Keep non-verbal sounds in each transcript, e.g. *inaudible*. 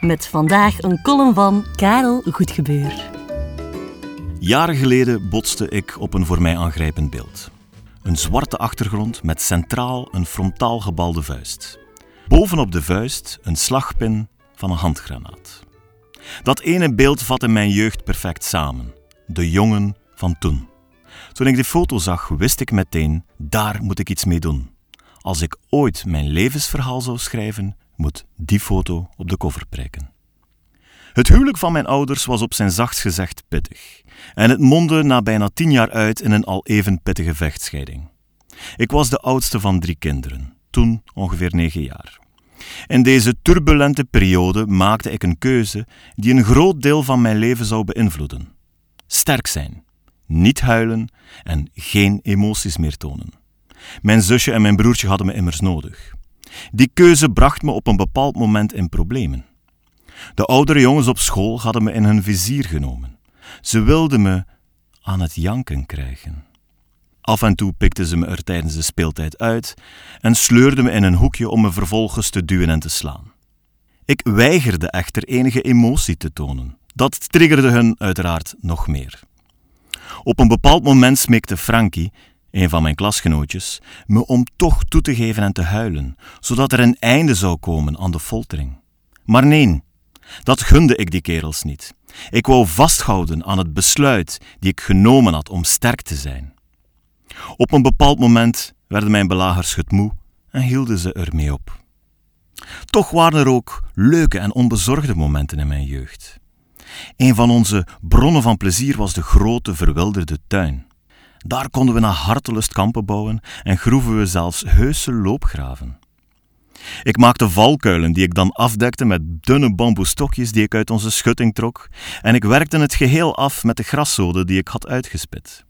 Met vandaag een column van Karel Goedgebeur. Jaren geleden botste ik op een voor mij aangrijpend beeld. Een zwarte achtergrond met centraal een frontaal gebalde vuist. Bovenop de vuist een slagpin van een handgranaat. Dat ene beeld vatte mijn jeugd perfect samen. De jongen van toen. Toen ik die foto zag, wist ik meteen, daar moet ik iets mee doen. Als ik ooit mijn levensverhaal zou schrijven, moet die foto op de cover prijken. Het huwelijk van mijn ouders was op zijn zachtst gezegd pittig. En het mondde na bijna tien jaar uit in een al even pittige vechtscheiding. Ik was de oudste van drie kinderen, toen ongeveer negen jaar. In deze turbulente periode maakte ik een keuze die een groot deel van mijn leven zou beïnvloeden. Sterk zijn, niet huilen en geen emoties meer tonen. Mijn zusje en mijn broertje hadden me immers nodig. Die keuze bracht me op een bepaald moment in problemen. De oudere jongens op school hadden me in hun vizier genomen. Ze wilden me aan het janken krijgen. Af en toe pikten ze me er tijdens de speeltijd uit en sleurden me in een hoekje om me vervolgens te duwen en te slaan. Ik weigerde echter enige emotie te tonen. Dat triggerde hun uiteraard nog meer. Op een bepaald moment smeekte Frankie, een van mijn klasgenootjes, me om toch toe te geven en te huilen, zodat er een einde zou komen aan de foltering. Maar nee, dat gunde ik die kerels niet. Ik wou vasthouden aan het besluit die ik genomen had om sterk te zijn. Op een bepaald moment werden mijn belagers getmoe en hielden ze ermee op. Toch waren er ook leuke en onbezorgde momenten in mijn jeugd. Een van onze bronnen van plezier was de grote verwilderde tuin. Daar konden we naar hartelust kampen bouwen en groeven we zelfs heuse loopgraven. Ik maakte valkuilen die ik dan afdekte met dunne bamboestokjes die ik uit onze schutting trok, en ik werkte het geheel af met de graszoden die ik had uitgespit.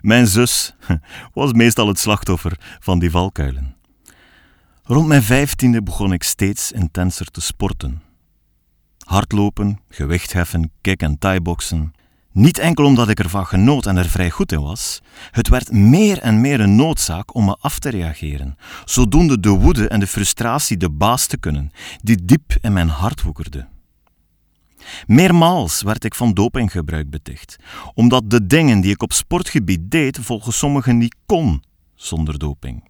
Mijn zus *laughs* was meestal het slachtoffer van die valkuilen. Rond mijn vijftiende begon ik steeds intenser te sporten. Hardlopen, gewichtheffen, kick- en thai-boksen. Niet enkel omdat ik ervan genoot en er vrij goed in was, het werd meer en meer een noodzaak om me af te reageren, zodoende de woede en de frustratie de baas te kunnen, die diep in mijn hart woekerde. Meermaals werd ik van dopinggebruik beticht, omdat de dingen die ik op sportgebied deed volgens sommigen niet kon zonder doping.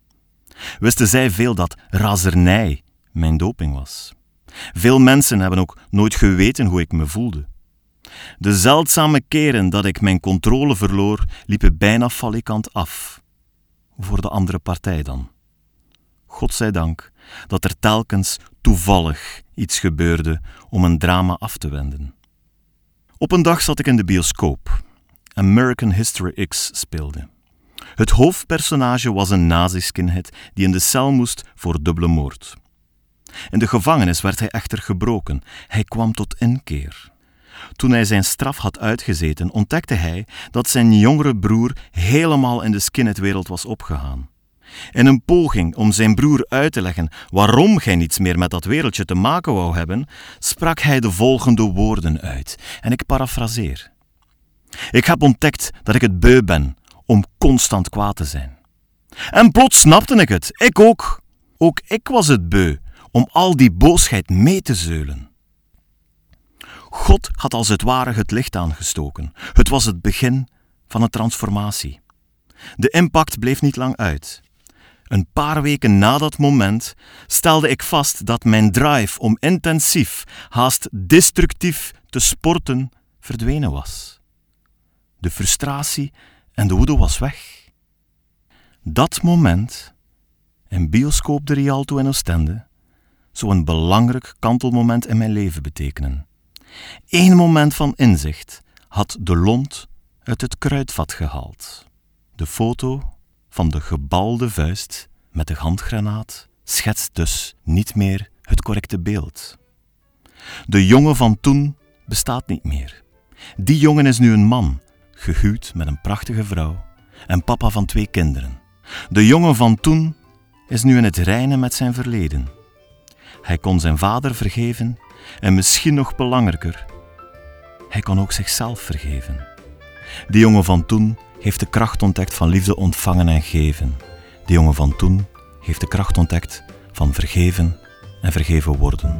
Wisten zij veel dat razernij mijn doping was. Veel mensen hebben ook nooit geweten hoe ik me voelde. De zeldzame keren dat ik mijn controle verloor, liepen bijna falikant af. Voor de andere partij dan. God zij dank dat er telkens toevallig iets gebeurde om een drama af te wenden. Op een dag zat ik in de bioscoop. American History X speelde. Het hoofdpersonage was een nazi-skinhead die in de cel moest voor dubbele moord. In de gevangenis werd hij echter gebroken. Hij kwam tot inkeer. Toen hij zijn straf had uitgezeten, ontdekte hij dat zijn jongere broer helemaal in de skinheadwereld was opgegaan. In een poging om zijn broer uit te leggen waarom gij niets meer met dat wereldje te maken wou hebben, sprak hij de volgende woorden uit, en ik parafraseer. Ik heb ontdekt dat ik het beu ben om constant kwaad te zijn. En plots snapte ik het, ik ook. Ook ik was het beu om al die boosheid mee te zeulen. God had als het ware het licht aangestoken. Het was het begin van een transformatie. De impact bleef niet lang uit. Een paar weken na dat moment stelde ik vast dat mijn drive om intensief, haast destructief te sporten verdwenen was. De frustratie en de woede was weg. Dat moment, in bioscoop de Rialto in Oostende, zou een belangrijk kantelmoment in mijn leven betekenen. Eén moment van inzicht had de lont uit het kruidvat gehaald. De foto van de gebalde vuist met de handgranaat schetst dus niet meer het correcte beeld. De jongen van toen bestaat niet meer. Die jongen is nu een man, gehuwd met een prachtige vrouw en papa van twee kinderen. De jongen van toen is nu in het reinen met zijn verleden. Hij kon zijn vader vergeven en misschien nog belangrijker, hij kon ook zichzelf vergeven. Die jongen van toen heeft de kracht ontdekt van liefde ontvangen en geven. Die jongen van toen heeft de kracht ontdekt van vergeven en vergeven worden.